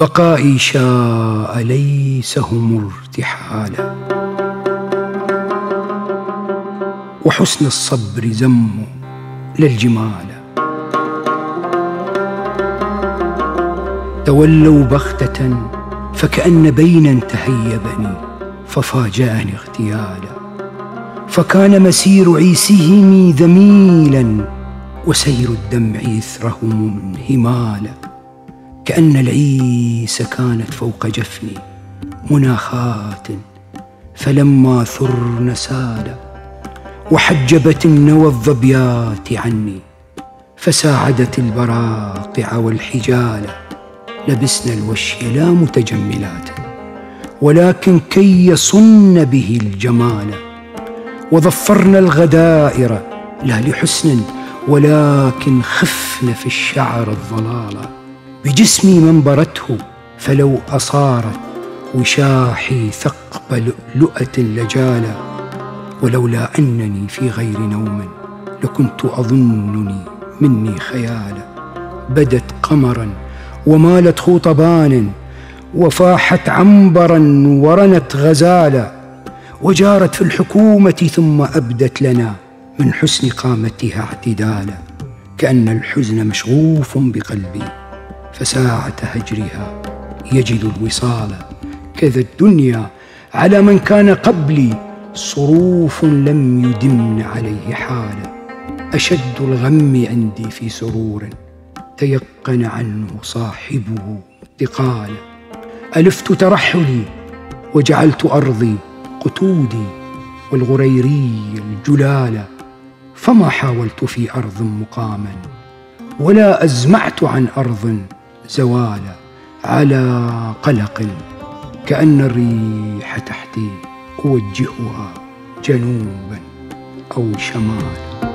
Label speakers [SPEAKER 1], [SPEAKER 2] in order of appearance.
[SPEAKER 1] بقائي شاء ليس هم ارتحالا. وحسن الصبر ذم للجمال تولوا بغتة فكأن بينا تهيبني ففاجأني اغتيالا. فكان مسير عيسهم ذميلا وسير الدمع إثرهم انهمالا كأن العيس كانت فوق جفني مناخات فلما ثرن سالا وحجبت النوى الظبيات عني فساعدت البراقع والحجال لبسنا الوشي لا متجملات ولكن كي يصن به الجمال وظفرنا الغدائر لا لحسن ولكن خفن في الشعر الضلالا بجسمي منبرته فلو أصارت وشاحي ثقب لؤلؤة لجالا ولولا أنني في غير نوم لكنت أظنني مني خيالا بدت قمرا ومالت خوطبان وفاحت عنبرا ورنت غزالا وجارت في الحكومة ثم أبدت لنا من حسن قامتها اعتدالا كأن الحزن مشغوف بقلبي فساعة هجرها يجد الوصال. كذا الدنيا على من كان قبلي صروف لم يدمن عليه حالا. أشد الغم عندي في سرور تيقن عنه صاحبه انتقالا. ألفت ترحلي وجعلت أرضي قتودي والغريري الجلال. فما حاولت في أرض مقاما ولا أزمعت عن أرض زوالا على قلق كأن الريح تحتي أوجهها جنوبا أو شمالا.